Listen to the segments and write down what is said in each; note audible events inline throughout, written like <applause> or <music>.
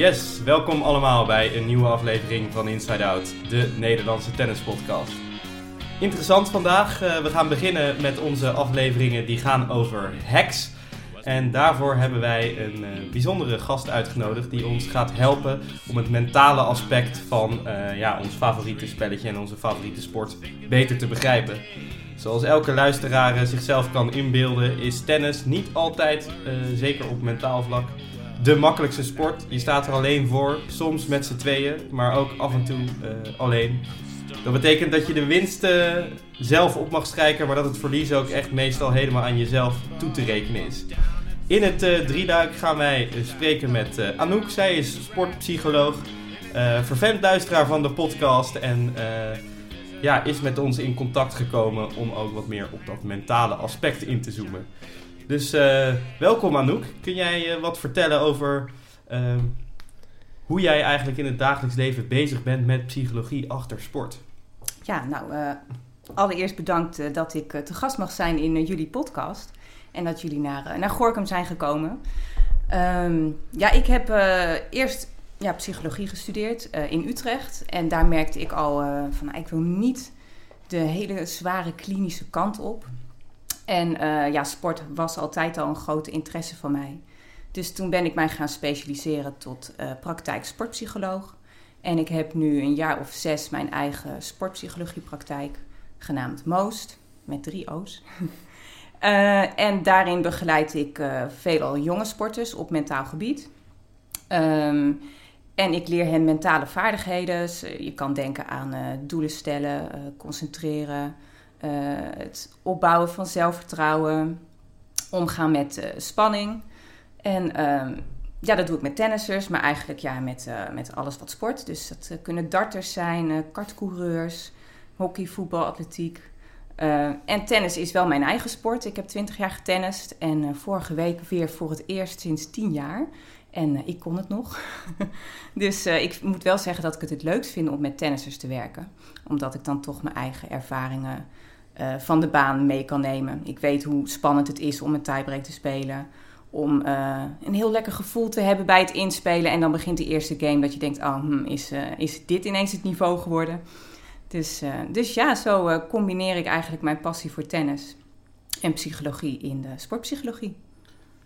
Yes, welkom allemaal bij een nieuwe aflevering van Inside Out, de Nederlandse tennispodcast. Interessant vandaag, uh, we gaan beginnen met onze afleveringen die gaan over hacks. En daarvoor hebben wij een uh, bijzondere gast uitgenodigd die ons gaat helpen om het mentale aspect van uh, ja, ons favoriete spelletje en onze favoriete sport beter te begrijpen. Zoals elke luisteraar zichzelf kan inbeelden, is tennis niet altijd, zeker op mentaal vlak, de makkelijkste sport. Je staat er alleen voor, soms met z'n tweeën, maar ook af en toe alleen. Dat betekent dat je de winst zelf op mag strijken, maar dat het verlies ook echt meestal helemaal aan jezelf toe te rekenen is. In het uh, drieluik gaan wij spreken met Anouk. Zij is sportpsycholoog, vervent luisteraar van de podcast en ja, is met ons in contact gekomen om ook wat meer op dat mentale aspect in te zoomen. Dus welkom Anouk. Kun jij wat vertellen over ehm, hoe jij eigenlijk in het dagelijks leven bezig bent met psychologie achter sport? Ja, nou, allereerst bedankt dat ik te gast mag zijn in jullie podcast. En dat jullie naar, uh, naar Gorkum zijn gekomen. Um, ja, ik heb uh, eerst ja, psychologie gestudeerd uh, in Utrecht. En daar merkte ik al van, nou, ik wil niet de hele zware klinische kant op. En ja, sport was altijd al een grote interesse van mij. Dus toen ben ik mij gaan specialiseren tot praktijk sportpsycholoog. En ik heb nu een jaar of zes mijn eigen sportpsychologiepraktijk, genaamd Moost, met drie O's. Uh, <laughs> en daarin begeleid ik veelal jonge sporters op mentaal gebied. Um, en ik leer hen mentale vaardigheden. Je kan denken aan doelen stellen, concentreren, het opbouwen van zelfvertrouwen, omgaan met spanning. En um, ja, dat doe ik met tennissers, maar eigenlijk ja, met, met alles wat sport. Dus dat kunnen darters zijn, kartcoureurs, hockey, voetbal, atletiek. En tennis is wel mijn eigen sport. Ik heb 20 jaar getennist en vorige week weer voor het eerst sinds 10 jaar. En ik kon het nog. <laughs> dus ik moet wel zeggen dat ik het het leukst vind om met tennissers te werken. Omdat ik dan toch mijn eigen ervaringen van de baan mee kan nemen. Ik weet hoe spannend het is om een tiebreak te spelen. Om een heel lekker gevoel te hebben bij het inspelen. En dan begint de eerste game dat je denkt, oh, hm, is, is dit ineens het niveau geworden? Dus, dus ja, zo combineer ik eigenlijk mijn passie voor tennis en psychologie in de sportpsychologie.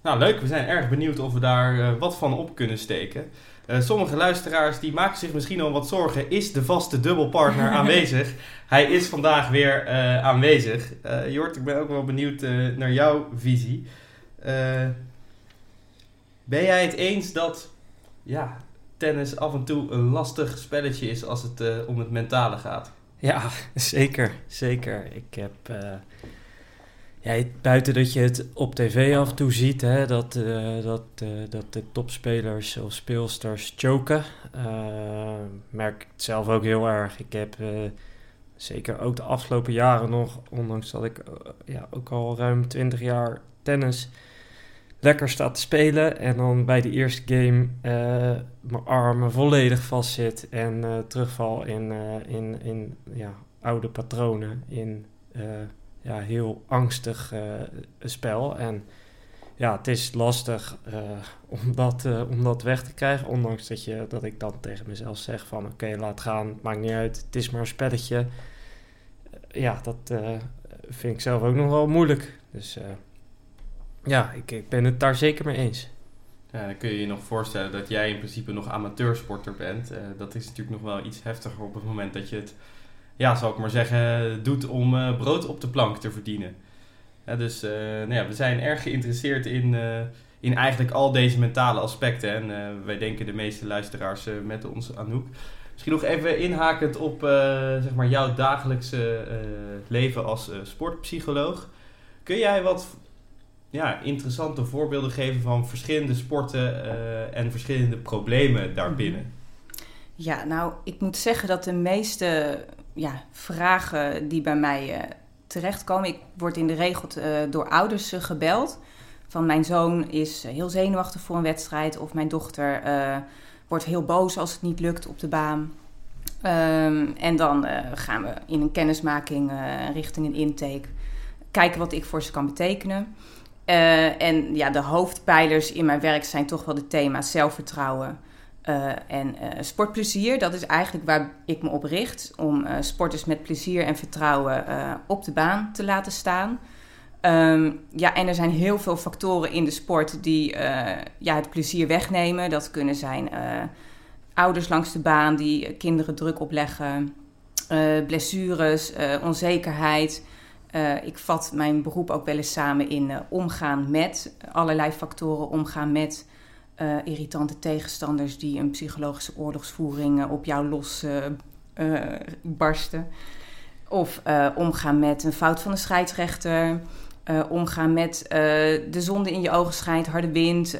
Nou, leuk. We zijn erg benieuwd of we daar wat van op kunnen steken. Sommige luisteraars die maken zich misschien al wat zorgen. Is de vaste dubbelpartner <laughs> aanwezig? Hij is vandaag weer aanwezig. Jort, ik ben ook wel benieuwd naar jouw visie. ben jij het eens dat ja, tennis af en toe een lastig spelletje is als het uh, om het mentale gaat. Ja, <laughs> zeker. Zeker. Ik heb. Ja, buiten dat je het op tv af en toe ziet, hè, dat, uh, dat, dat de topspelers of speelsters choken. merk ik het zelf ook heel erg. Ik heb zeker ook de afgelopen jaren nog, ondanks dat ik ja, ook al ruim 20 jaar tennis lekker staat te spelen en dan bij de eerste game mijn armen volledig vastzit en terugval in, in, in ja, oude patronen, in ja, heel angstig spel. En ja, het is lastig om, dat, om dat weg te krijgen, ondanks dat, je, dat ik dan tegen mezelf zeg van oké, laat gaan, maakt niet uit, het is maar een spelletje. ja, dat vind ik zelf ook nog wel moeilijk. Dus ja, ik, ik ben het daar zeker mee eens. Ja, dan kun je je nog voorstellen dat jij in principe nog amateursporter bent. Dat is natuurlijk nog wel iets heftiger op het moment dat je het, ja, zal ik maar zeggen, doet om uh, brood op de plank te verdienen. Dus uh, nou ja, we zijn erg geïnteresseerd in, in eigenlijk al deze mentale aspecten. En wij denken de meeste luisteraars met ons Anouk. Misschien nog even inhakend op zeg maar jouw dagelijkse leven als sportpsycholoog. Kun jij wat ja, interessante voorbeelden geven van verschillende sporten en verschillende problemen daarbinnen? Mhm. Ja, nou, ik moet zeggen dat de meeste ja, vragen die bij mij uh, terechtkomen, ik word in de regel uh, door ouders gebeld. Van mijn zoon is heel zenuwachtig voor een wedstrijd, of mijn dochter wordt heel boos als het niet lukt op de baan. Um, en dan gaan we in een kennismaking richting een intake kijken wat ik voor ze kan betekenen. En ja, de hoofdpijlers in mijn werk zijn toch wel de thema's zelfvertrouwen, Uh, en uh, sportplezier, dat is eigenlijk waar ik me op richt. Om uh, sporters met plezier en vertrouwen op de baan te laten staan. Um, ja, en er zijn heel veel factoren in de sport die ja, het plezier wegnemen. Dat kunnen zijn ouders langs de baan die kinderen druk opleggen. blessures, onzekerheid. ik vat mijn beroep ook wel eens samen in omgaan met allerlei factoren. Omgaan met uh, irritante tegenstanders die een psychologische oorlogsvoering uh, op jou los uh, barsten. Of omgaan met een fout van de scheidsrechter. omgaan met de zonde in je ogen schijnt, harde wind.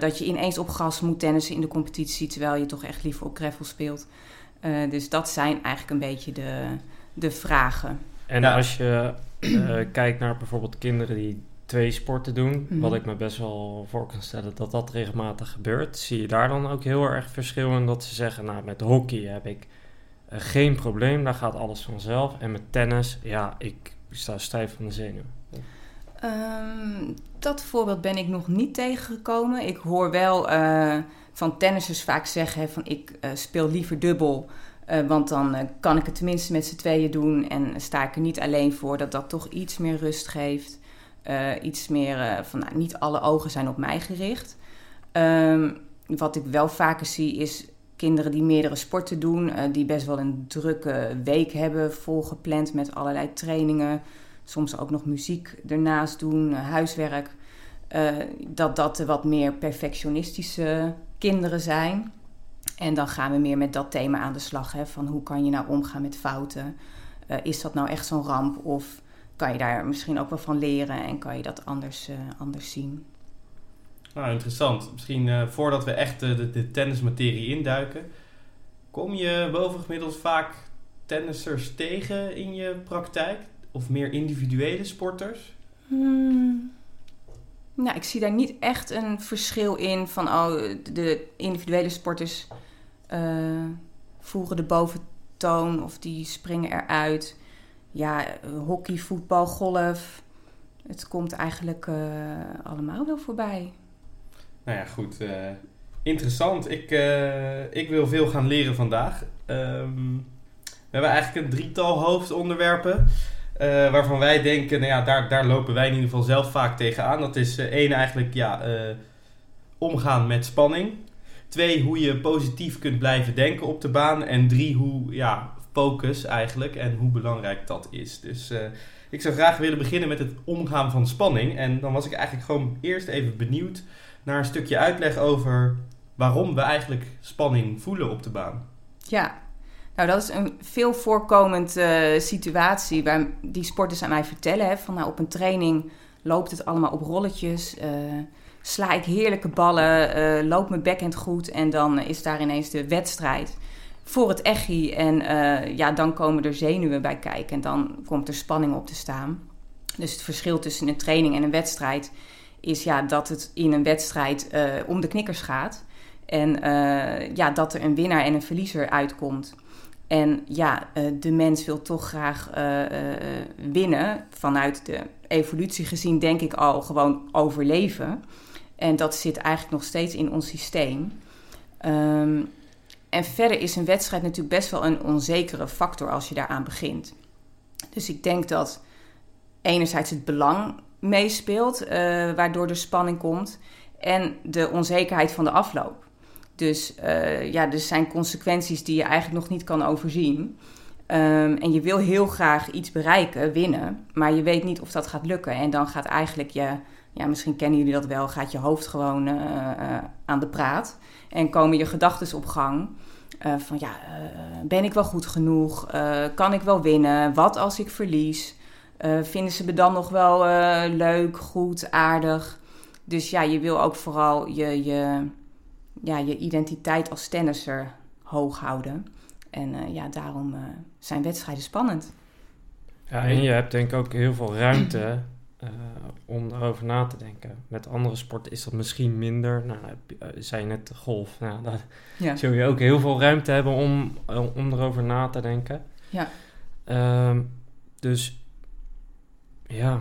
dat je ineens op gas moet tennissen in de competitie, terwijl je toch echt liever op gravel speelt. dus dat zijn eigenlijk een beetje de, de vragen. En als je kijkt naar bijvoorbeeld kinderen die twee sporten doen, mhm. wat ik me best wel voor kan stellen dat dat regelmatig gebeurt, zie je daar dan ook heel erg verschil in dat ze zeggen, nou met hockey heb ik uh, geen probleem, daar gaat alles vanzelf. En met tennis, ja, ik sta stijf van de zenuwen. Um, dat voorbeeld ben ik nog niet tegengekomen. Ik hoor wel uh, van tennissers vaak zeggen van ik uh, speel liever dubbel. want dan kan ik het tenminste met z'n tweeën doen en sta ik er niet alleen voor dat dat toch iets meer rust geeft. Uh, iets meer uh, van nou, niet alle ogen zijn op mij gericht. Um, wat ik wel vaker zie is kinderen die meerdere sporten doen, uh, die best wel een drukke week hebben, volgepland met allerlei trainingen. Soms ook nog muziek ernaast doen, huiswerk. dat dat de wat meer perfectionistische kinderen zijn. En dan gaan we meer met dat thema aan de slag. Hè, van hoe kan je nou omgaan met fouten? is dat nou echt zo'n ramp? Of kan je daar misschien ook wel van leren en kan je dat anders, uh, anders zien. Nou, interessant. Misschien uh, voordat we echt de, de, tennismaterie induiken, kom je bovengemiddeld vaak tennissers tegen in je praktijk? Of meer individuele sporters? Hmm. Nou, ik zie daar niet echt een verschil in van oh, de individuele sporters uh, voeren de boventoon of die springen eruit ja, hockey, voetbal, golf. Het komt eigenlijk uh, allemaal wel voorbij. Nou ja, goed. Uh, interessant. Ik, uh, ik wil veel gaan leren vandaag. Um, we hebben eigenlijk een drietal hoofdonderwerpen. waarvan wij denken, nou ja, daar, daar lopen wij in ieder geval zelf vaak tegenaan. Dat is één eigenlijk, ja, omgaan met spanning. Twee, hoe je positief kunt blijven denken op de baan. En drie, hoe ja, focus eigenlijk en hoe belangrijk dat is. Dus uh, ik zou graag willen beginnen met het omgaan van spanning. En dan was ik eigenlijk gewoon eerst even benieuwd naar een stukje uitleg over waarom we eigenlijk spanning voelen op de baan. Ja, nou dat is een veel voorkomend uh, situatie waar die sporters aan mij vertellen. Hè, van nou op een training loopt het allemaal op rolletjes. Uh, sla ik heerlijke ballen, uh, loop mijn backhand goed en dan is daar ineens de wedstrijd voor het echi. En uh, ja, dan komen er zenuwen bij kijken en dan komt er spanning op te staan. Dus het verschil tussen een training en een wedstrijd is ja, dat het in een wedstrijd uh, om de knikkers gaat. En uh, ja, dat er een winnaar en een verliezer uitkomt. En ja, de mens wil toch graag winnen. Vanuit de evolutie gezien denk ik al gewoon overleven. En dat zit eigenlijk nog steeds in ons systeem. Um, en verder is een wedstrijd natuurlijk best wel een onzekere factor als je daaraan begint. Dus ik denk dat enerzijds het belang meespeelt, uh, waardoor er spanning komt, en de onzekerheid van de afloop. Dus uh, ja, er zijn consequenties die je eigenlijk nog niet kan overzien. Um, en je wil heel graag iets bereiken, winnen, maar je weet niet of dat gaat lukken. En dan gaat eigenlijk je, ja, misschien kennen jullie dat wel, gaat je hoofd gewoon uh, aan de praat. En komen je gedachten op gang. Uh, van ja, ben ik wel goed genoeg? Kan ik wel winnen? Wat als ik verlies? vinden ze me dan nog wel leuk, goed, aardig? Dus ja, je wil ook vooral je, je, ja, je identiteit als tennisser hoog houden. En ja, daarom zijn wedstrijden spannend. Ja, en je hebt denk ik ook heel veel ruimte uh, om erover na te denken. Met andere sporten is dat misschien minder. Nou, zei je net golf. Nou, <laughs> daar ja. zul je ook heel veel ruimte hebben om, om erover na te denken. Ja. Um, dus ja.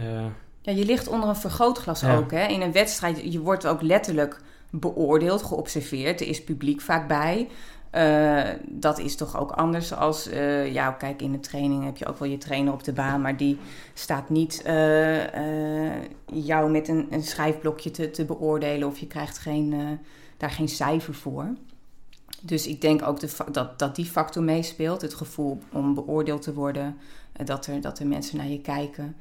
Uh, ja, je ligt onder een vergrootglas ja. ook. Hè? In een wedstrijd, je wordt ook letterlijk beoordeeld, geobserveerd. Er is publiek vaak bij. Uh, dat is toch ook anders als, uh, ja, kijk, in de training heb je ook wel je trainer op de baan, maar die staat niet uh, jou met een, een schrijfblokje te, te, beoordelen of je krijgt geen, daar geen cijfer voor. Dus ik denk ook de, dat, dat die factor meespeelt, het gevoel om beoordeeld te worden, dat, er, dat er mensen naar je kijken.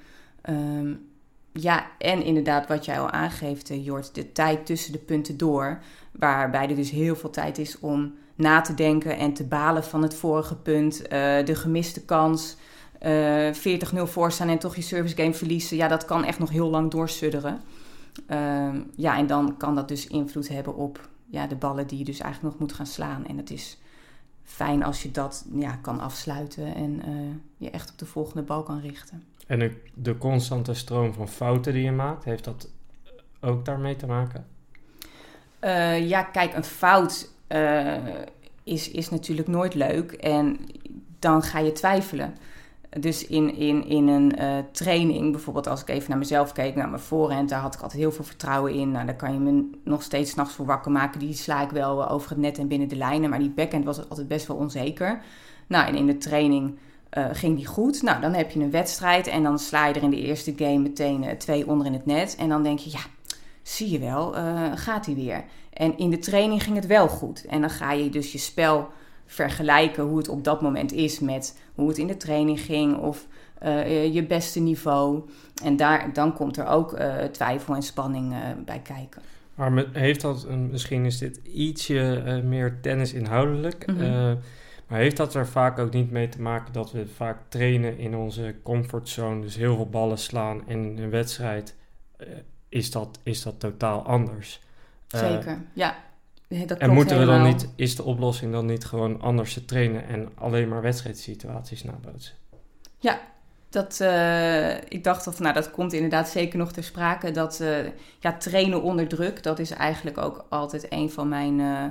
Um, ja, en inderdaad, wat jij al aangeeft, Jort, de tijd tussen de punten door, waarbij er dus heel veel tijd is om na te denken en te balen van het vorige punt, uh, de gemiste kans, uh, 40-0 voorstaan en toch je service game verliezen. Ja, dat kan echt nog heel lang doorsudderen. Uh, ja, en dan kan dat dus invloed hebben op ja, de ballen die je dus eigenlijk nog moet gaan slaan. En het is fijn als je dat ja, kan afsluiten en uh, je echt op de volgende bal kan richten. En de, de constante stroom van fouten die je maakt, heeft dat ook daarmee te maken? Uh, ja, kijk, een fout uh, is, is natuurlijk nooit leuk en dan ga je twijfelen. Dus in, in, in een uh, training, bijvoorbeeld als ik even naar mezelf keek, naar mijn voorhand, daar had ik altijd heel veel vertrouwen in. Nou, daar kan je me nog steeds s'nachts voor wakker maken. Die sla ik wel over het net en binnen de lijnen, maar die backhand was altijd best wel onzeker. Nou, en in de training uh, ging die goed. Nou, dan heb je een wedstrijd en dan sla je er in de eerste game meteen twee onder in het net. En dan denk je, ja, zie je wel, uh, gaat hij weer. En in de training ging het wel goed. En dan ga je dus je spel vergelijken hoe het op dat moment is met hoe het in de training ging of je beste niveau. En daar, dan komt er ook twijfel en spanning bij kijken. Maar heeft dat, misschien is dit ietsje meer tennis inhoudelijk. Mm -hmm. Maar heeft dat er vaak ook niet mee te maken dat we vaak trainen in onze comfortzone, dus heel veel ballen slaan en in een wedstrijd is, dat, is dat totaal anders? Uh, Zeker, ja. Dat en moeten we dan niet, is de oplossing dan niet gewoon anders te trainen en alleen maar wedstrijdsituaties nabootsen? Ja, dat, uh, ik dacht dat, nou, dat komt inderdaad zeker nog ter sprake. Dat ja, trainen onder druk, dat is eigenlijk ook altijd een van mijn uh,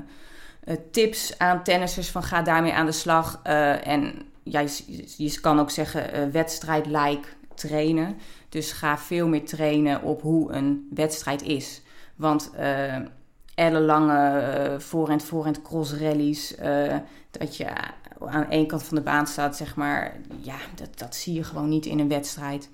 tips aan tennissers van ga daarmee aan de slag. En ja, je, je, kan ook zeggen wedstrijd-like trainen. Dus ga veel meer trainen op hoe een wedstrijd is. Want ellenlange voorhand, voorhand cross rallies, dat je aan één kant van de baan staat, zeg maar, ja, dat, dat zie je gewoon niet in een wedstrijd.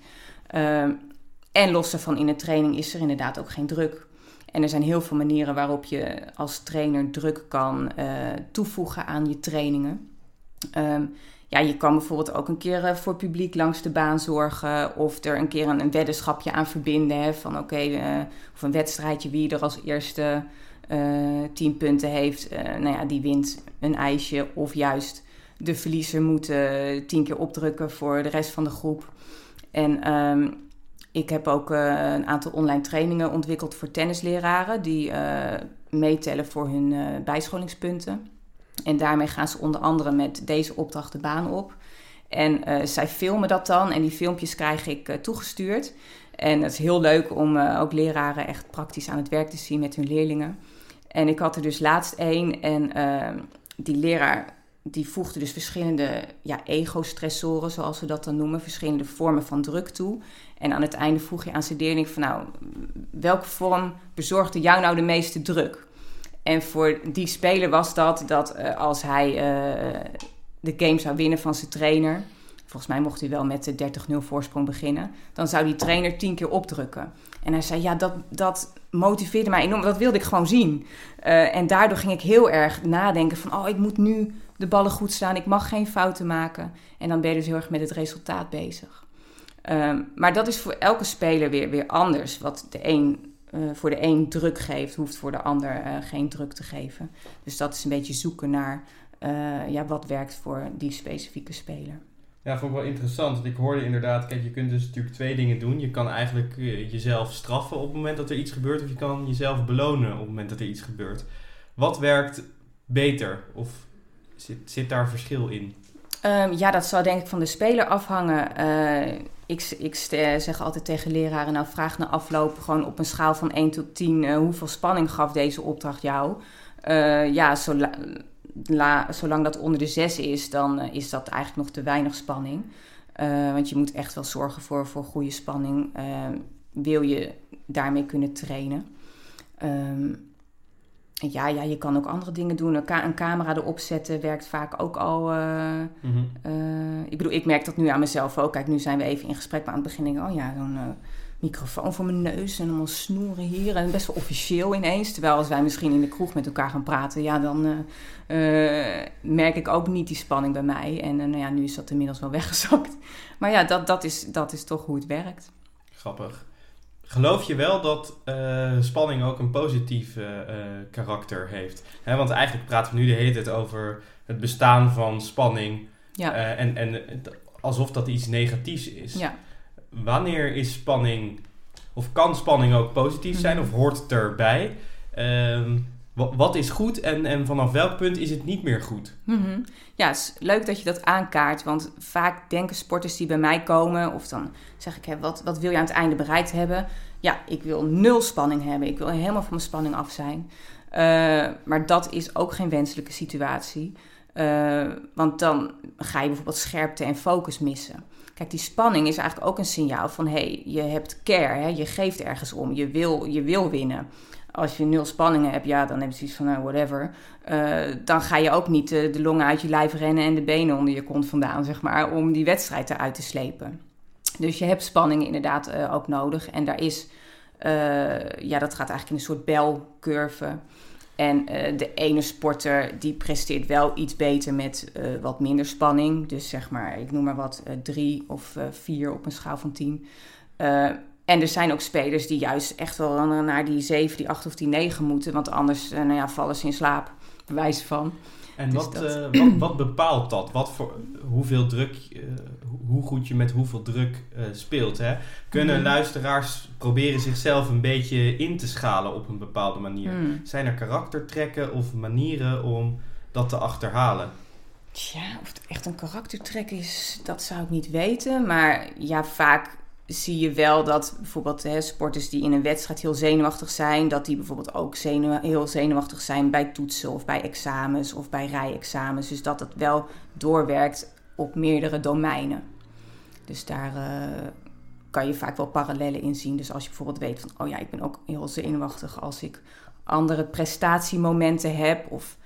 en los daarvan in de training is er inderdaad ook geen druk. En er zijn heel veel manieren waarop je als trainer druk kan uh, toevoegen aan je trainingen. Um, ja, je kan bijvoorbeeld ook een keer uh, voor publiek langs de baan zorgen. Of er een keer een, weddenschapje aan verbinden. Hè, van oké, uh, of een wedstrijdje wie er als eerste tien punten heeft. nou ja, die wint een ijsje. Of juist de verliezer moet tien keer opdrukken voor de rest van de groep. En um, ik heb ook een aantal online trainingen ontwikkeld voor tennisleraren die meetellen voor hun bijscholingspunten. En daarmee gaan ze onder andere met deze opdracht de baan op. En zij filmen dat dan en die filmpjes krijg ik toegestuurd. En het is heel leuk om ook leraren echt praktisch aan het werk te zien met hun leerlingen. En ik had er dus laatst één en die leraar die voegde dus verschillende ja, ego-stressoren, zoals we dat dan noemen, verschillende vormen van druk toe. En aan het einde vroeg je aan zijn leerling van nou, welke vorm bezorgde jou nou de meeste druk? En voor die speler was dat dat uh, als hij uh, de game zou winnen van zijn trainer, volgens mij mocht hij wel met de 30-0 voorsprong beginnen, dan zou die trainer tien keer opdrukken. En hij zei, ja, dat, dat motiveerde mij enorm, dat wilde ik gewoon zien. Uh, en daardoor ging ik heel erg nadenken van, oh, ik moet nu de ballen goed staan, ik mag geen fouten maken. En dan ben je dus heel erg met het resultaat bezig. Um, maar dat is voor elke speler weer, weer anders. Wat de een, uh, voor de een druk geeft, hoeft voor de ander uh, geen druk te geven. Dus dat is een beetje zoeken naar uh, ja, wat werkt voor die specifieke speler. Ja, vond ik wel interessant. Want ik hoorde inderdaad, kijk, je kunt dus natuurlijk twee dingen doen. Je kan eigenlijk jezelf straffen op het moment dat er iets gebeurt, of je kan jezelf belonen op het moment dat er iets gebeurt. Wat werkt beter? Of zit, zit daar verschil in? Um, ja, dat zal denk ik van de speler afhangen. Ik, ik zeg altijd tegen leraren, nou vraag na afloop gewoon op een schaal van 1 tot 10, uh, hoeveel spanning gaf deze opdracht jou? Uh, ja, zola, la, zolang dat onder de 6 is, dan is dat eigenlijk nog te weinig spanning. want je moet echt wel zorgen voor, voor goede spanning. wil je daarmee kunnen trainen? Um, ja, ja, je kan ook andere dingen doen. Een, ka- een camera erop zetten werkt vaak ook al. eh, Mhm. eh, ik bedoel, ik merk dat nu aan mezelf ook. Kijk, nu zijn we even in gesprek, maar aan het begin denk ik, oh ja, zo'n eh, microfoon voor mijn neus en allemaal snoeren hier. En best wel officieel ineens. Terwijl als wij misschien in de kroeg met elkaar gaan praten, ja, dan merk ik ook niet die spanning bij mij. En nou ja, nu is dat inmiddels wel <laughs> weggezakt. Maar ja, dat, dat, is, dat is toch hoe het werkt. Grappig. Geloof je wel dat eh, spanning ook een positief eh, eh, karakter heeft? Want eigenlijk praten we nu de hele tijd over het bestaan van spanning. Ja, en, en alsof dat iets negatiefs is. ja. Wanneer is spanning, of kan spanning ook positief zijn, Mhm. of hoort het erbij? Wa- wat is goed en, en vanaf welk punt is het niet meer goed? Mhm. Ja, het is leuk dat je dat aankaart. Want vaak denken sporters die bij mij komen, of dan zeg ik, hè, wat, wat wil je aan het einde bereikt hebben? Ja, ik wil nul spanning hebben. Ik wil helemaal van mijn spanning af zijn. Eh, maar dat is ook geen wenselijke situatie. Eh, want dan ga je bijvoorbeeld scherpte en focus missen. Kijk, die spanning is eigenlijk ook een signaal van... hé, hey, je hebt care, hè? je geeft ergens om, je wil, je wil winnen. Als je nul spanningen hebt, ja, dan heb je zoiets van, nou, whatever. Eh, dan ga je ook niet eh, de longen uit je lijf rennen en de benen onder je kont vandaan, zeg maar, om die wedstrijd eruit te slepen. Dus je hebt spanning inderdaad eh, ook nodig. En daar is, ja, dat gaat eigenlijk in een soort belcurve. En de ene sporter die presteert wel iets beter met wat minder spanning. Dus zeg maar, ik noem maar wat, drie of vier op een schaal van tien. En er zijn ook spelers die juist echt wel naar die 7, die 8 of die 9 moeten. Want anders eh, nou ja, vallen ze in slaap, bewijs van. En Dus wat, dat- eh, wat, wat bepaalt dat? Wat voor, hoeveel druk, eh, hoe goed je met hoeveel druk speelt? Hè? Kunnen Mhm. luisteraars proberen zichzelf een beetje in te schalen op een bepaalde manier? Hmm. Zijn er karaktertrekken of manieren om dat te achterhalen? Tja, of het echt een karaktertrek is, dat zou ik niet weten. Maar ja, vaak zie je wel dat bijvoorbeeld hè, sporters die in een wedstrijd heel zenuwachtig zijn, dat die bijvoorbeeld ook heel zenuwachtig zijn bij toetsen of bij examens of bij rijexamens. Dus dat het wel doorwerkt op meerdere domeinen. Dus daar eh, kan je vaak wel parallellen in zien. Dus als je bijvoorbeeld weet van, oh ja, ik ben ook heel zenuwachtig als ik andere prestatiemomenten heb of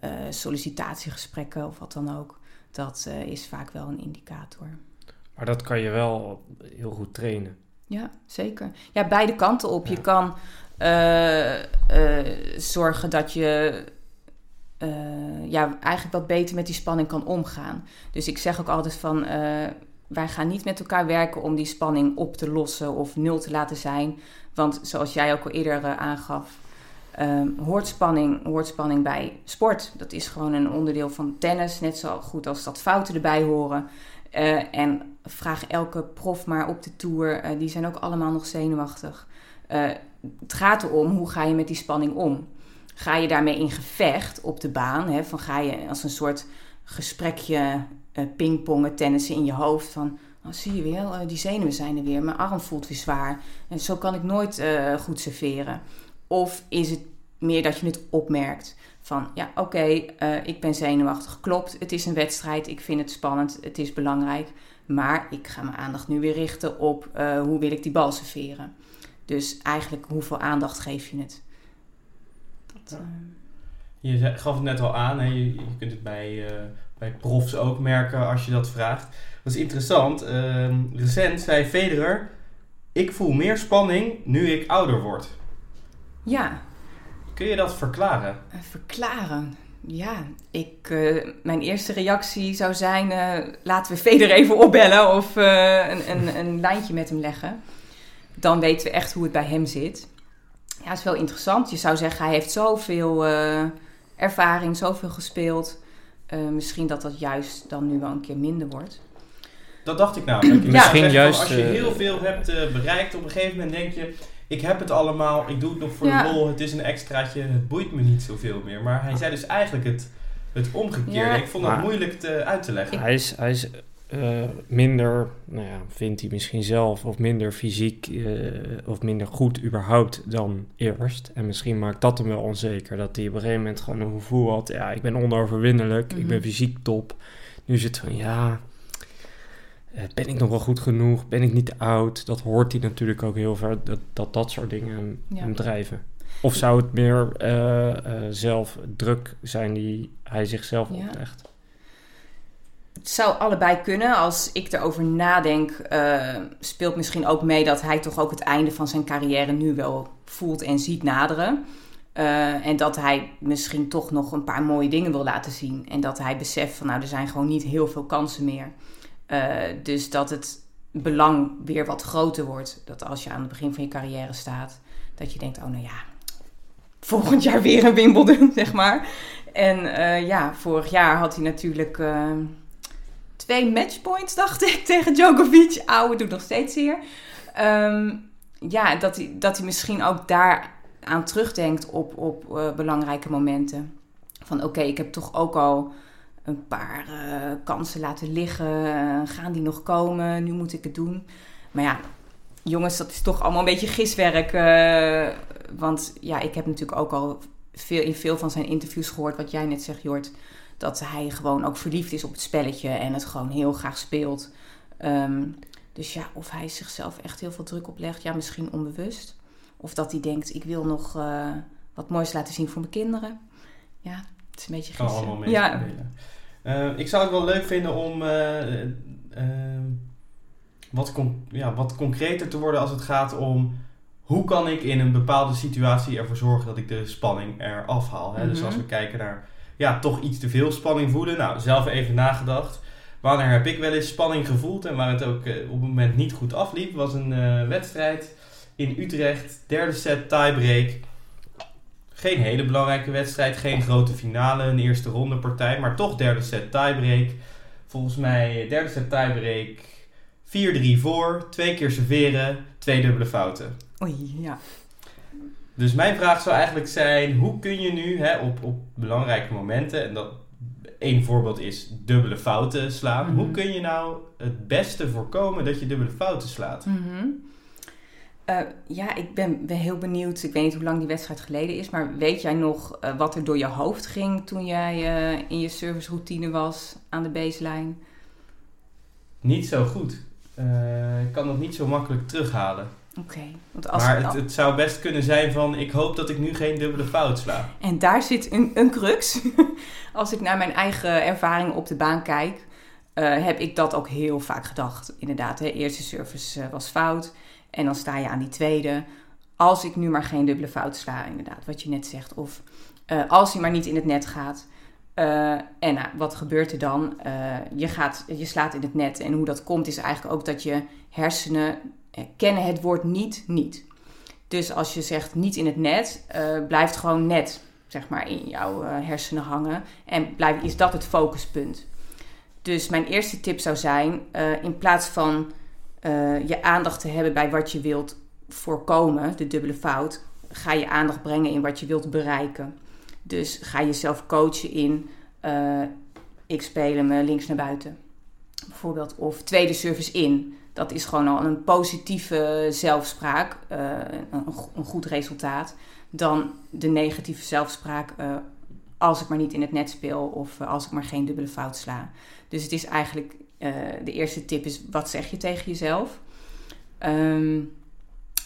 eh, sollicitatiegesprekken of wat dan ook. Dat eh, is vaak wel een indicator. Maar dat kan je wel heel goed trainen. Ja, zeker. Ja, beide kanten op. Je kan eh, eh, zorgen dat je eh, ja, eigenlijk wat beter met die spanning kan omgaan. Dus ik zeg ook altijd van, wij gaan niet met elkaar werken om die spanning op te lossen of nul te laten zijn. Want zoals jij ook al eerder aangaf, ehm, hoort, spanning, hoort spanning bij sport. Dat is gewoon een onderdeel van tennis, net zo goed als dat fouten erbij horen. En vraag elke prof maar op de tour, eh, die zijn ook allemaal nog zenuwachtig. Eh, het gaat erom, hoe ga je met die spanning om? Ga je daarmee in gevecht op de baan? Hè? Van ga je als een soort gesprekje eh pingpongen, tennissen in je hoofd van... Oh, zie je eh, die zenuwen zijn er weer, mijn arm voelt weer zwaar. En zo kan ik nooit goed serveren. Of is het meer dat je het opmerkt van... Ja, oké, ik ben zenuwachtig, klopt, het is een wedstrijd, ik vind het spannend, het is belangrijk... Maar ik ga mijn aandacht nu weer richten op eh, hoe wil ik die bal serveren. Dus eigenlijk hoeveel aandacht geef je het? Dat, eh, Je gaf het net al aan, hè? Je, je kunt het bij, eh, bij profs ook merken als je dat vraagt. Dat is interessant. Ehm, recent zei Federer, ik voel meer spanning nu ik ouder word. ja, Kun je dat verklaren? verklaren. Ja, ik, eh, mijn eerste reactie zou zijn: eh, laten we Feder even opbellen of eh, een, een, een lijntje met hem leggen. Dan weten we echt hoe het bij hem zit. Ja, is wel interessant. Je zou zeggen, hij heeft zoveel eh, ervaring, zoveel gespeeld. Eh, misschien dat dat juist dan nu wel een keer minder wordt. Dat dacht ik namelijk. Ik <clears throat> zou Misschien zeggen, juist, Als je heel veel hebt bereikt, op een gegeven moment denk je... Ik heb het allemaal, ik doe het nog voor Ja. de lol, het is een extraatje, het boeit me niet zoveel meer. Maar hij zei dus eigenlijk het, het omgekeerde. Ja. Ik vond dat Maar- moeilijk te, uit te leggen. Hij is, hij is eh, minder, nou ja, vindt hij misschien zelf, of minder fysiek, eh, of minder goed überhaupt dan eerst. En misschien maakt dat hem wel onzeker. Dat hij op een gegeven moment gewoon een gevoel had, ja, ik ben onoverwinnelijk, ik Mhm. ben fysiek top. Nu is het van, ja, ben ik nog wel goed genoeg? Ben ik niet te oud? Dat hoort hij natuurlijk ook heel ver, dat dat, dat soort dingen hem, Ja. hem drijven. Of zou het meer uh, uh, zelf druk zijn die hij zichzelf Ja. oplegt? Het zou allebei kunnen. Als ik erover nadenk, eh, speelt misschien ook mee dat hij toch ook het einde van zijn carrière nu wel voelt en ziet naderen. Eh, en dat hij misschien toch nog een paar mooie dingen wil laten zien. En dat hij beseft van nou, er zijn gewoon niet heel veel kansen meer. Eh, dus dat het belang weer wat groter wordt. Dat als je aan het begin van je carrière staat, dat je denkt, oh nou ja, volgend jaar weer een Wimbledon, <laughs> zeg maar. En eh, ja, vorig jaar had hij natuurlijk eh, twee matchpoints, dacht ik, <laughs> tegen Djokovic. Oude doet nog steeds zeer. Ehm, ja, dat hij, dat hij misschien ook daar aan terugdenkt op, op belangrijke momenten. Van oké, ik heb toch ook al een paar eh, kansen laten liggen. Eh, gaan die nog komen? Nu moet ik het doen. Maar ja, jongens, dat is toch allemaal een beetje giswerk. eh, want ja, ik heb natuurlijk ook al veel, in veel van zijn interviews gehoord... wat jij net zegt, Jort... dat hij gewoon ook verliefd is op het spelletje... en het gewoon heel graag speelt. Ehm, dus ja, of hij zichzelf echt heel veel druk oplegt... ja, misschien onbewust. Of dat hij denkt, ik wil nog wat moois laten zien voor mijn kinderen. Ja, het is een beetje Kan gissen. allemaal ja. Eh, ik zou het wel leuk vinden om eh, eh, wat, con- ja, wat concreter te worden als het gaat om hoe kan ik in een bepaalde situatie ervoor zorgen dat ik de spanning eraf haal. Hè? Dus Mhm. als we kijken naar ja, toch iets te veel spanning voelen. Nou, zelf even nagedacht. Wanneer heb ik wel eens spanning gevoeld en waar het ook eh, op het moment niet goed afliep, was een wedstrijd in Utrecht, derde set tiebreak. Geen hele belangrijke wedstrijd, geen grote finale, een eerste ronde partij, maar toch derde set tiebreak. Volgens mij derde set tiebreak 4-3 voor, twee keer serveren, twee dubbele fouten. Oei, ja. Dus mijn vraag zou eigenlijk zijn: hoe kun je nu hè, op, op belangrijke momenten, en dat één voorbeeld is dubbele fouten slaan, Mhm. hoe kun je nou het beste voorkomen dat je dubbele fouten slaat? Mhm. Eh, ja, ik ben, ben heel benieuwd. Ik weet niet hoe lang die wedstrijd geleden is, maar weet jij nog eh, wat er door je hoofd ging toen jij eh, in je serviceroutine was aan de baseline? Niet zo goed. Ik kan dat niet zo makkelijk terughalen. Oké, want als maar het, het zou best kunnen zijn van: ik hoop dat ik nu geen dubbele fout sla. En daar zit een, een crux. <laughs> Als ik naar mijn eigen ervaringen op de baan kijk, heb ik dat ook heel vaak gedacht. Inderdaad, de eerste service was fout. En dan sta je aan die tweede. Als ik nu maar geen dubbele fout sla, inderdaad, wat je net zegt. Of eh, als hij maar niet in het net gaat. Eh, en nou, wat gebeurt er dan? Eh, je, gaat, je slaat in het net. En hoe dat komt is eigenlijk ook dat je hersenen eh, kennen het woord niet, niet. Dus als je zegt niet in het net, eh, blijft gewoon net zeg maar, in jouw eh, hersenen hangen. En blijf, is dat het focuspunt. Dus mijn eerste tip zou zijn, eh, in plaats van eh, je aandacht te hebben bij wat je wilt voorkomen, de dubbele fout, ga je aandacht brengen in wat je wilt bereiken. Dus ga jezelf coachen in, eh, ik speel hem eh, links naar buiten. Bijvoorbeeld, of tweede service in. Dat is gewoon al een positieve zelfspraak, een, een goed resultaat dan de negatieve zelfspraak als ik maar niet in het net speel of als ik maar geen dubbele fout sla. Dus het is eigenlijk, eh, de eerste tip is wat zeg je tegen jezelf? Ehm,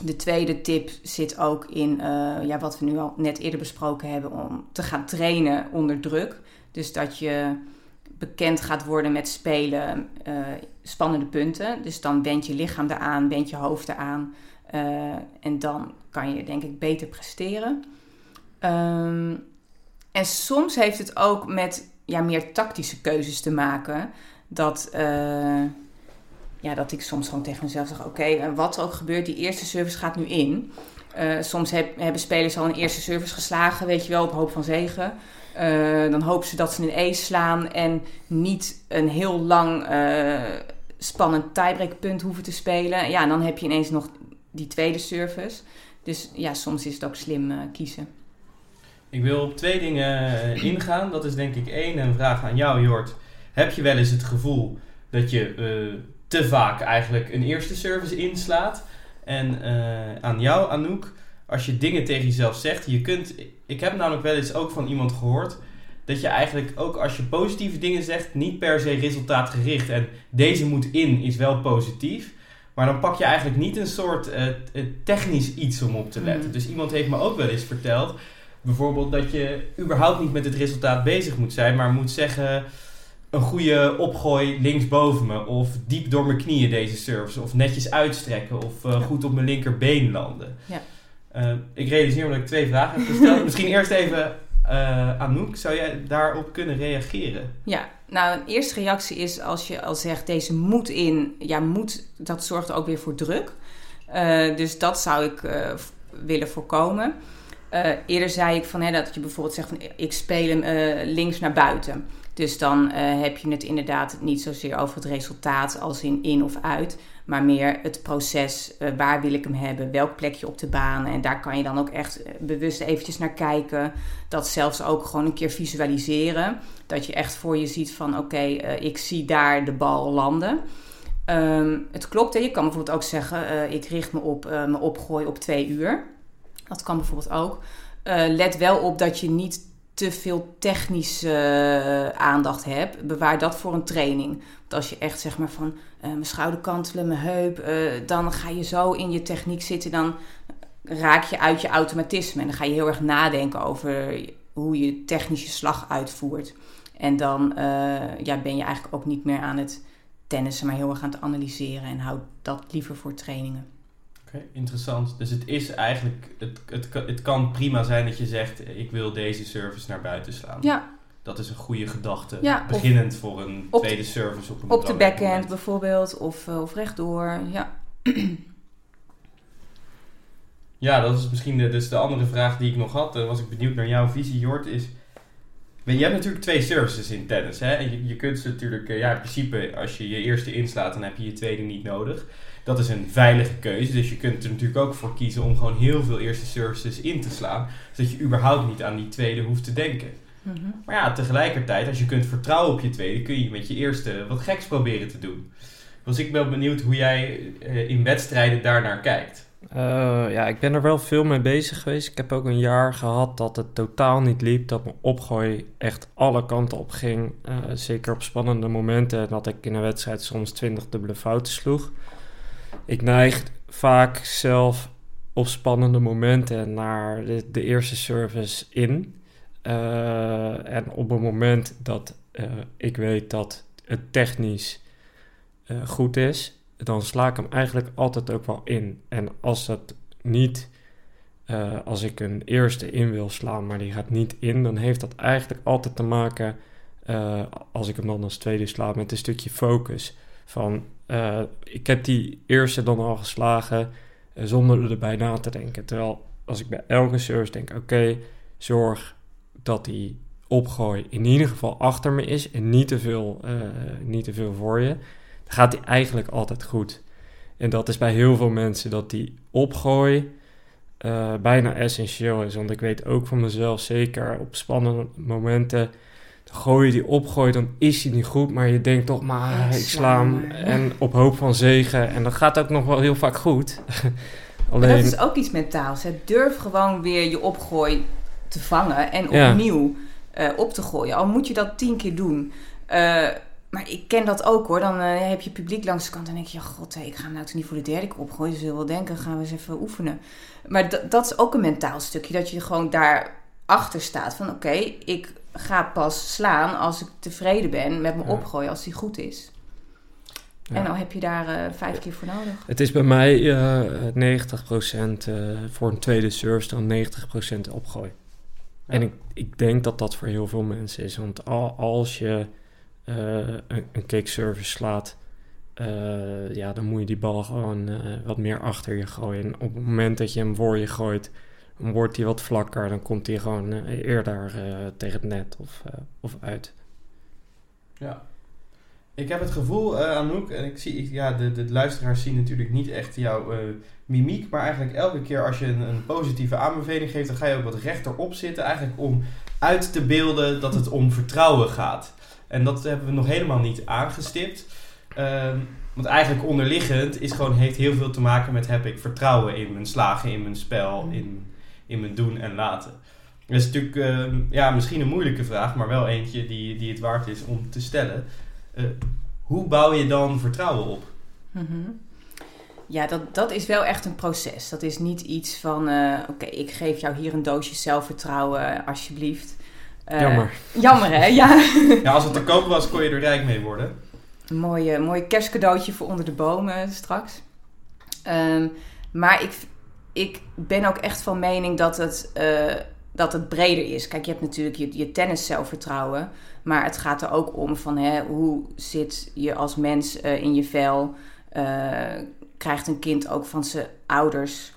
de tweede tip zit ook in eh, ja, wat we nu al net eerder besproken hebben, om te gaan trainen onder druk. Dus dat je bekend gaat worden met spelen eh, spannende punten. Dus dan bent je lichaam eraan, bent je hoofd eraan. En dan kan je denk ik beter presteren. Ehm, en soms heeft het ook met ja, meer tactische keuzes te maken. Dat, eh, ja, dat ik soms gewoon tegen mezelf zeg: Oké, wat er ook gebeurt, die eerste service gaat nu in. Eh, soms heb- hebben spelers al een eerste service geslagen, weet je wel, op hoop van zegen. Eh, dan hopen ze dat ze een ace slaan en niet een heel lang spannend tiebreakpunt hoeven te spelen. Ja, dan heb je ineens nog die tweede service. Dus ja, soms is het ook slim kiezen. Ik wil op twee dingen ingaan. Dat is denk ik één, een vraag aan jou, Jort. Heb je wel eens het gevoel dat je eh, te vaak eigenlijk een eerste service inslaat? En eh, aan jou, Anouk, als je dingen tegen jezelf zegt, je kunt... Ik heb namelijk wel eens ook van iemand gehoord dat je eigenlijk ook als je positieve dingen zegt, niet per se resultaatgericht. En deze moet in is wel positief. Maar dan pak je eigenlijk niet een soort eh, technisch iets om op te letten. Mm. Dus iemand heeft me ook wel eens verteld, bijvoorbeeld dat je überhaupt niet met het resultaat bezig moet zijn, maar moet zeggen een goede opgooi linksboven me. Of diep door mijn knieën deze service. Of netjes uitstrekken. Of uh, Ja. goed op mijn linkerbeen landen. Ja. Uh, ik realiseer me dat ik twee vragen heb gesteld. <laughs> Misschien eerst even uh, Anouk. Zou jij daarop kunnen reageren? Ja, nou een eerste reactie is als je al zegt deze moet in. Ja, moet, dat zorgt ook weer voor druk. Dus dat zou ik willen voorkomen. Eerder zei ik van, hè, dat je bijvoorbeeld zegt van ik speel hem links naar buiten. Dus dan uh, heb je het inderdaad niet zozeer over het resultaat als in in of uit. Maar meer het proces, uh, waar wil ik hem hebben, welk plekje op de baan. En daar kan je dan ook echt uh, bewust eventjes naar kijken. Dat zelfs ook gewoon een keer visualiseren. Dat je echt voor je ziet van oké, ik zie daar de bal landen. Um, het klopt, hè? je kan bijvoorbeeld ook zeggen, ik richt me op mijn opgooi op twee uur. Dat kan bijvoorbeeld ook. let wel op dat je niet te veel technische uh, aandacht heb, bewaar dat voor een training. Want als je echt zeg maar van uh, mijn schouder kantelen, mijn heup, uh, dan ga je zo in je techniek zitten, dan raak je uit je automatisme. En dan ga je heel erg nadenken over hoe je technische slag uitvoert. En dan ja, ben je eigenlijk ook niet meer aan het tennissen, maar heel erg aan het analyseren. En houd dat liever voor trainingen. Oké, okay, interessant. Dus het is eigenlijk, het, het, het kan prima zijn dat je zegt, ik wil deze service naar buiten slaan. Ja. Dat is een goede gedachte. Ja, Beginnend voor een tweede de, service op een Op de moment. bijvoorbeeld, of, uh, of rechtdoor, ja. ja, dat is misschien de, dus de andere vraag die ik nog had. Dan was ik benieuwd naar jouw visie, Jort, is... Je hebt natuurlijk twee services in tennis. Hè? En je, je kunt ze natuurlijk, ja, in principe, als je je eerste inslaat, dan heb je je tweede niet nodig. Dat is een veilige keuze. Dus je kunt er natuurlijk ook voor kiezen om gewoon heel veel eerste services in te slaan. Zodat je überhaupt niet aan die tweede hoeft te denken. Mm-hmm. Maar ja, tegelijkertijd, als je kunt vertrouwen op je tweede, kun je met je eerste wat geks proberen te doen. Dus ik ben benieuwd hoe jij uh, in wedstrijden daarnaar kijkt. Uh, ja, ik ben er wel veel mee bezig geweest. Ik heb ook een jaar gehad dat het totaal niet liep. Dat mijn opgooi echt alle kanten op ging. Uh, zeker op spannende momenten. Dat ik in een wedstrijd soms 20 dubbele fouten sloeg. Ik neig vaak zelf op spannende momenten naar de, eerste service in. Uh, en op het moment dat ik weet dat het technisch goed is, dan sla ik hem eigenlijk altijd ook wel in. En als dat niet, uh, als ik een eerste in wil slaan, maar die gaat niet in, dan heeft dat eigenlijk altijd te maken, uh, als ik hem dan als tweede sla, met een stukje focus. Van, uh, ik heb die eerste dan al geslagen zonder erbij na te denken. Terwijl als ik bij elke service denk, oké, zorg dat die opgooi in ieder geval achter me is en niet te veel, niet te veel voor je gaat die eigenlijk altijd goed. En dat is bij heel veel mensen dat die opgooi uh, bijna essentieel is. Want ik weet ook van mezelf, zeker op spannende momenten, gooi je die opgooi, dan is hij niet goed. Maar je denkt toch, maar ik sla hem en op hoop van zegen. En dat gaat ook nog wel heel vaak goed. <laughs> Alleen... Dat is ook iets mentaals. Hè? Durf gewoon weer je opgooi te vangen en opnieuw ja. uh, op te gooien. Al moet je dat tien keer doen. Uh, maar ik ken dat ook hoor. Dan uh, heb je publiek langs de kant en denk je... Ja, god, hey, ik ga hem nou toch niet voor de derde keer opgooien. Ze zullen wel denken, gaan we eens even oefenen. Maar dat is ook een mentaal stukje. Dat je gewoon daarachter staat van... Oké, okay, ik ga pas slaan als ik tevreden ben met mijn ja. opgooi. Als die goed is. Ja. En dan heb je daar uh, vijf keer voor nodig. Het is bij mij uh, 90% uh, voor een tweede service dan 90% opgooi. Ja. En ik, ik denk dat dat voor heel veel mensen is. Want al, als je een, een kick service slaat, uh, ja, dan moet je die bal gewoon uh, wat meer achter je gooien. En op het moment dat je hem voor je gooit, wordt hij wat vlakker. Dan komt hij gewoon eerder tegen het net of, of uit. Ja. Ik heb het gevoel, Anouk, en ik zie, ja, de, de luisteraars zien natuurlijk niet echt jouw mimiek, maar eigenlijk elke keer als je een, een positieve aanbeveling geeft, dan ga je ook wat rechterop zitten, eigenlijk om uit te beelden dat het om vertrouwen gaat. En dat hebben we nog helemaal niet aangestipt. Um, want eigenlijk onderliggend is gewoon, heeft heel veel te maken met heb ik vertrouwen in mijn slagen, in mijn spel, in, in mijn doen en laten. Dat is natuurlijk uh, ja, misschien een moeilijke vraag, maar wel eentje die, die het waard is om te stellen. Uh, hoe bouw je dan vertrouwen op? Mm-hmm. Ja, dat, dat is wel echt een proces. Dat is niet iets van, eh, oké, ik geef jou hier een doosje zelfvertrouwen, alsjeblieft. Uh, jammer. Jammer, hè? Ja. <laughs> ja, als het te koop was, kon je er rijk mee worden. Een mooi, mooi kerstcadeautje voor onder de bomen straks. Um, maar ik, ik ben ook echt van mening dat het, uh, dat het breder is. Kijk, je hebt natuurlijk je, je tennis zelfvertrouwen. Maar het gaat er ook om van hè, hoe zit je als mens uh, in je vel. Uh, krijgt een kind ook van zijn ouders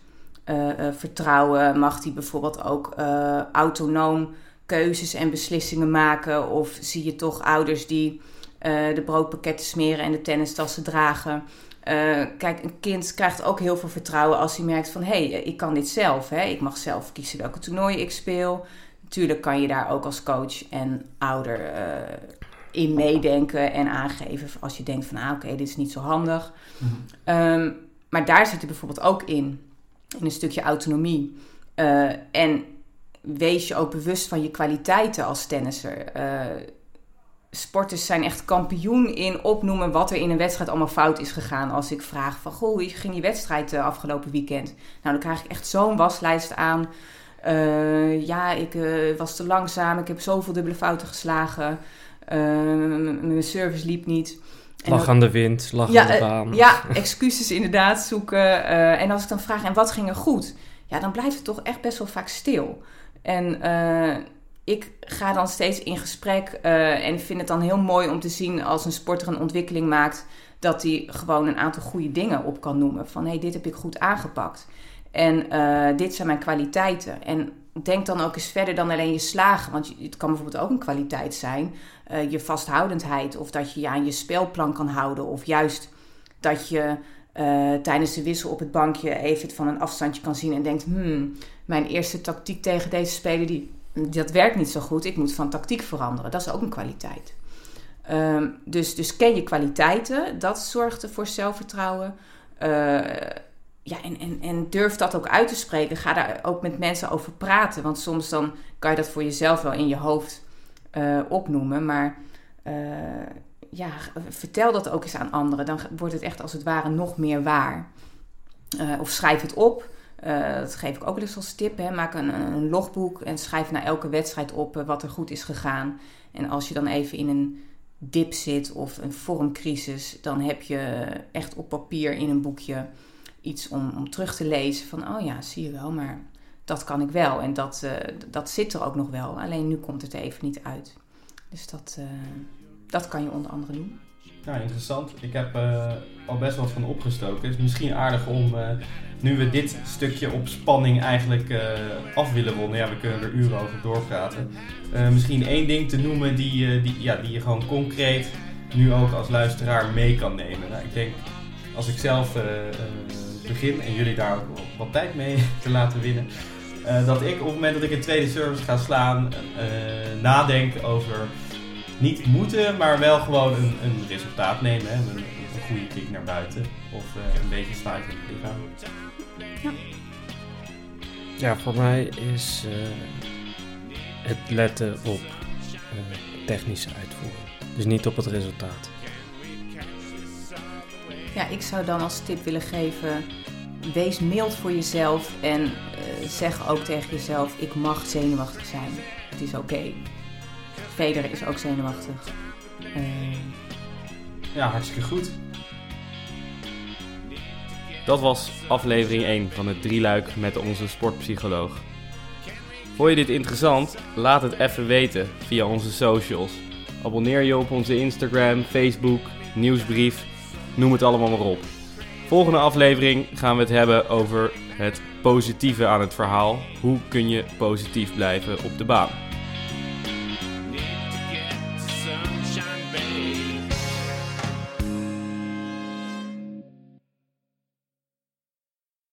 vertrouwen? Mag die bijvoorbeeld ook autonoom keuzes en beslissingen maken? Of zie je toch ouders die de broodpakketten smeren en de tennistassen dragen? Uh, kijk, een kind krijgt ook heel veel vertrouwen als hij merkt van... hé, hey, ik kan dit zelf. Hè? Ik mag zelf kiezen welke toernooien ik speel. Natuurlijk kan je daar ook als coach en ouder uh, in meedenken en aangeven... als je denkt van, ah, oké, dit is niet zo handig. Mm -hmm. um, maar daar zit er bijvoorbeeld ook in, in een stukje autonomie. En wees je ook bewust van je kwaliteiten als tennisser sporters zijn echt kampioen in opnoemen wat er in een wedstrijd allemaal fout is gegaan. Als ik vraag van, goh, hoe ging die wedstrijd uh, afgelopen weekend? Nou, dan krijg ik echt zo'n waslijst aan. Uh, ja, ik was te langzaam, ik heb zoveel dubbele fouten geslagen. mijn service liep niet. Lag aan de wind, lag ja, aan de baan. ja, <laughs> excuses inderdaad zoeken. en als ik dan vraag, en wat ging er goed? Ja, dan blijft het toch echt best wel vaak stil. En ik ga dan steeds in gesprek uh, en vind het dan heel mooi om te zien als een sporter een ontwikkeling maakt, dat hij gewoon een aantal goede dingen op kan noemen. Van hey, dit heb ik goed aangepakt. En uh, dit zijn mijn kwaliteiten. En denk dan ook eens verder dan alleen je slagen. Want het kan bijvoorbeeld ook een kwaliteit zijn. Je vasthoudendheid. Of dat je je aan je spelplan kan houden. Of juist dat je tijdens de wissel op het bankje even van een afstandje kan zien. En denkt, hmm, mijn eerste tactiek tegen deze speler die dat werkt niet zo goed, ik moet van tactiek veranderen. Dat is ook een kwaliteit. Um, dus, dus ken je kwaliteiten, dat zorgt voor zelfvertrouwen. Uh, ja, en, en, en durf dat ook uit te spreken. Ga daar ook met mensen over praten. Want soms dan kan je dat voor jezelf wel in je hoofd uh, opnoemen. Maar uh, ja, vertel dat ook eens aan anderen. Dan wordt het echt als het ware nog meer waar. of schrijf het op. Uh, dat geef ik ook eens als tip. Hè. Maak een, een logboek en schrijf na elke wedstrijd op uh, wat er goed is gegaan. En als je dan even in een dip zit of een vormcrisis, dan heb je echt op papier in een boekje iets om, om terug te lezen. Van, oh ja, zie je wel, maar dat kan ik wel. En dat, uh, dat zit er ook nog wel. Alleen nu komt het even niet uit. Dus dat, dat kan je onder andere doen. Nou, interessant. Ik heb al best wat van opgestoken. Het is misschien aardig om nu we dit stukje op spanning eigenlijk uh, af willen ronden, ja, we kunnen er uren over doorpraten. Misschien één ding te noemen die, die, ja, die je gewoon concreet nu ook als luisteraar mee kan nemen. Nou, ik denk, als ik zelf begin en jullie daar ook wat tijd mee <laughs> te laten winnen, dat ik op het moment dat ik een tweede service ga slaan, nadenk over niet moeten, maar wel gewoon een, een resultaat nemen. Hè? Een, een goede kick naar buiten of een beetje sluit in het lichaam. Ja. ja, voor mij is uh, het letten op uh, technische uitvoering. Dus niet op het resultaat. Ja, ik zou dan als tip willen geven: wees mild voor jezelf en uh, zeg ook tegen jezelf: ik mag zenuwachtig zijn. Het is oké. Okay. Federer is ook zenuwachtig. Ja, hartstikke goed. Dat was aflevering 1 van het drieluik met onze sportpsycholoog. Vond je dit interessant? Laat het even weten via onze socials. Abonneer je op onze Instagram, Facebook, nieuwsbrief, noem het allemaal maar op. Volgende aflevering gaan we het hebben over het positieve aan het verhaal. Hoe kun je positief blijven op de baan?